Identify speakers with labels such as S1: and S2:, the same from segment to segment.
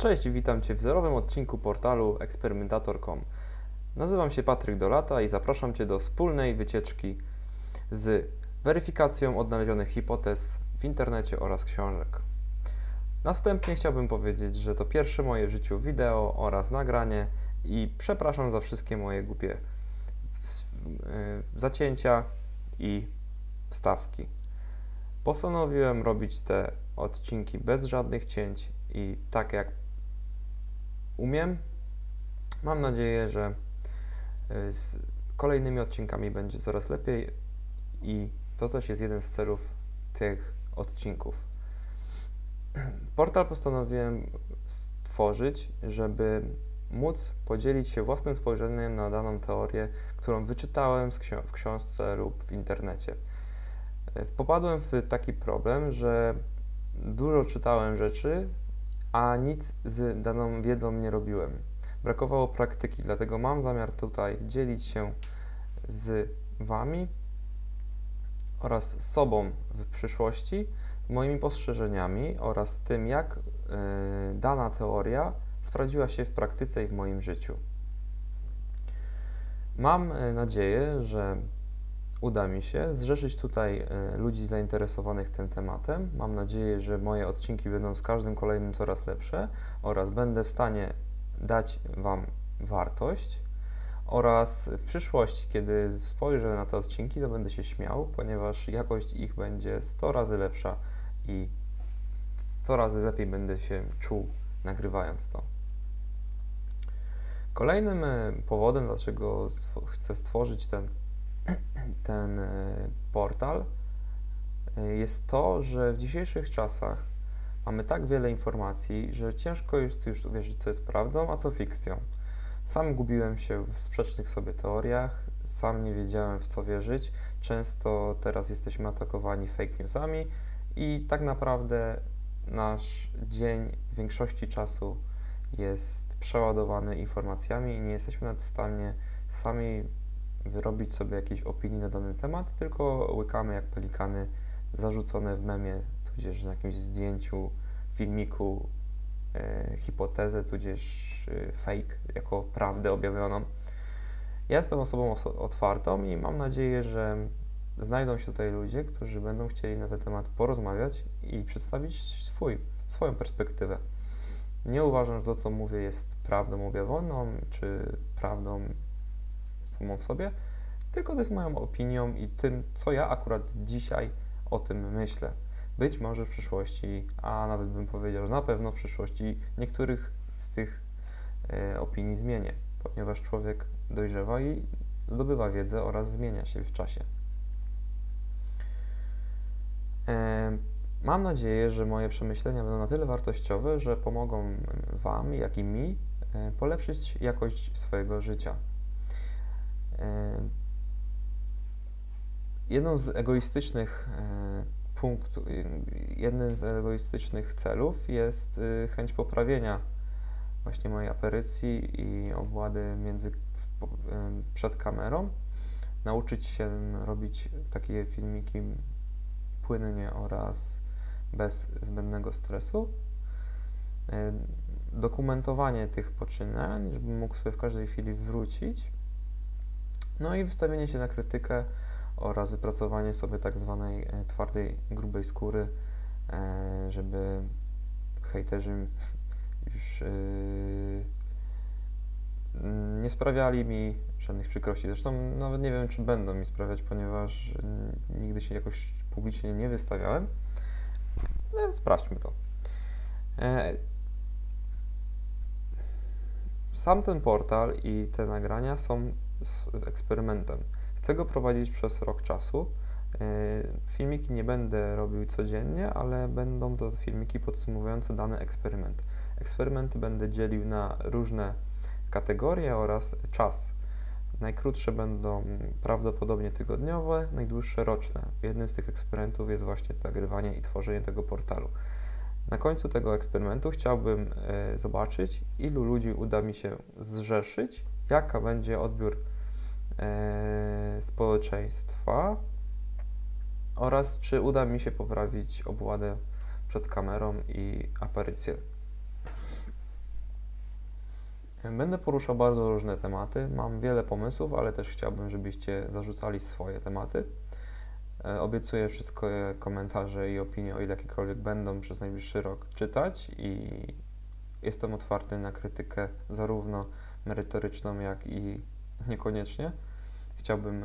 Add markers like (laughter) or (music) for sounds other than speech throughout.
S1: Cześć, witam Cię w zerowym odcinku portalu eksperymentator.com. Nazywam się Patryk Dolata i zapraszam Cię do wspólnej wycieczki z weryfikacją odnalezionych hipotez w internecie oraz książek. Następnie chciałbym powiedzieć, że to pierwsze moje w życiu wideo oraz nagranie i przepraszam za wszystkie moje głupie y, zacięcia i wstawki. Postanowiłem robić te odcinki bez żadnych cięć i tak jak umiem. Mam nadzieję, że y, z kolejnymi odcinkami będzie coraz lepiej i to też jest jeden z celów tych odcinków. (clears throat) Portal postanowiłem stworzyć, żeby móc podzielić się własnym spojrzeniem na daną teorię, którą wyczytałem w książce lub w internecie. Y, popadłem w taki problem, że dużo czytałem rzeczy, a nic z daną wiedzą nie robiłem. Brakowało praktyki, dlatego mam zamiar tutaj dzielić się z Wami oraz sobą w przyszłości moimi postrzeżeniami oraz tym, jak y, dana teoria sprawdziła się w praktyce i w moim życiu. Mam e, nadzieję, że uda mi się zrzeszyć tutaj e, ludzi zainteresowanych tym tematem. Mam nadzieję, że moje odcinki będą z każdym kolejnym coraz lepsze oraz będę w stanie dać Wam wartość. Oraz w przyszłości, kiedy spojrzę na te odcinki, to będę się śmiał, ponieważ jakość ich będzie 100 razy lepsza i 100 razy lepiej będę się czuł nagrywając to. Kolejnym e, powodem, dlaczego chcę stworzyć ten (clears throat) ten e, portal, e, jest to, że w dzisiejszych czasach mamy tak wiele informacji, że ciężko jest już uwierzyć, co jest prawdą, a co fikcją. Sam gubiłem się w sprzecznych sobie teoriach, sam nie wiedziałem w co wierzyć. Często teraz jesteśmy atakowani fake newsami i tak naprawdę nasz dzień w większości czasu jest przeładowany informacjami i nie jesteśmy nawet w stanie sami wyrobić sobie jakieś opinii na dany temat, tylko łykamy jak pelikany zarzucone w memie, tudzież na jakimś zdjęciu, filmiku, e, hipotezę, tudzież e, fake jako prawdę objawioną. Ja jestem osobą oso otwartą i mam nadzieję, że znajdą się tutaj ludzie, którzy będą chcieli na ten temat porozmawiać i przedstawić swój, swoją perspektywę. Nie uważam, że to, co mówię, jest prawdą objawioną, czy prawdą samą w sobie, tylko to jest moją opinią i tym, co ja akurat dzisiaj o tym myślę. Być może w przyszłości, a nawet bym powiedział, że na pewno w przyszłości niektórych z tych e, opinii zmienię, ponieważ człowiek dojrzewa i zdobywa wiedzę oraz zmienia się w czasie. E, mam nadzieję, że moje przemyślenia będą na tyle wartościowe, że pomogą Wam, jak i mi e, polepszyć jakość swojego życia. Jedną z egoistycznych e, punktów, jednym z egoistycznych celów jest y, chęć poprawienia właśnie mojej aperycji i obłady między, przed kamerą. Nauczyć się robić takie filmiki płynnie oraz bez zbędnego stresu. Dokumentowanie tych poczynań, żebym mógł sobie w każdej chwili wrócić no i wystawienie się na krytykę oraz wypracowanie sobie tak zwanej e, twardej, grubej skóry, e, żeby hejterzy już e, nie sprawiali mi żadnych przykrości. Zresztą nawet nie wiem, czy będą mi sprawiać, ponieważ nigdy się jakoś publicznie nie wystawiałem. Ale sprawdźmy to. Sam ten portal i te nagrania są z eksperymentem. Chcę go prowadzić przez rok czasu. E, filmiki nie będę robił codziennie, ale będą to filmiki podsumowujące dany eksperyment. Eksperymenty będę dzielił na różne kategorie oraz czas. Najkrótsze będą prawdopodobnie tygodniowe, najdłuższe roczne. Jednym z tych eksperymentów jest właśnie nagrywanie i tworzenie tego portalu. Na końcu tego eksperymentu chciałbym e, zobaczyć, ilu ludzi uda mi się zrzeszyć, jaka będzie odbiór e, społeczeństwa oraz czy uda mi się poprawić obładę przed kamerą i aparycję. Będę poruszał bardzo różne tematy. Mam wiele pomysłów, ale też chciałbym, żebyście zarzucali swoje tematy. E, Obiecuję wszystkie komentarze i opinie, o ile jakiekolwiek będą przez najbliższy rok czytać i jestem otwarty na krytykę zarówno merytoryczną, jak i niekoniecznie. Chciałbym,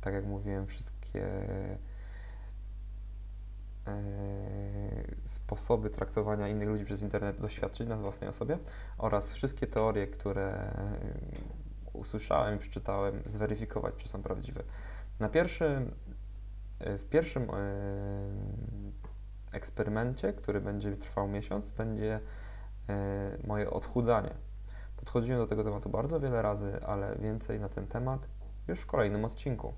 S1: tak jak mówiłem, wszystkie e, sposoby traktowania innych ludzi przez internet doświadczyć na własnej osobie oraz wszystkie teorie, które usłyszałem, przeczytałem, zweryfikować, czy są prawdziwe. Na pierwszym, e, w pierwszym eksperymencie, który będzie trwał miesiąc, będzie e, moje odchudzanie. Podchodziłem do tego tematu bardzo wiele razy, ale więcej na ten temat już w kolejnym odcinku.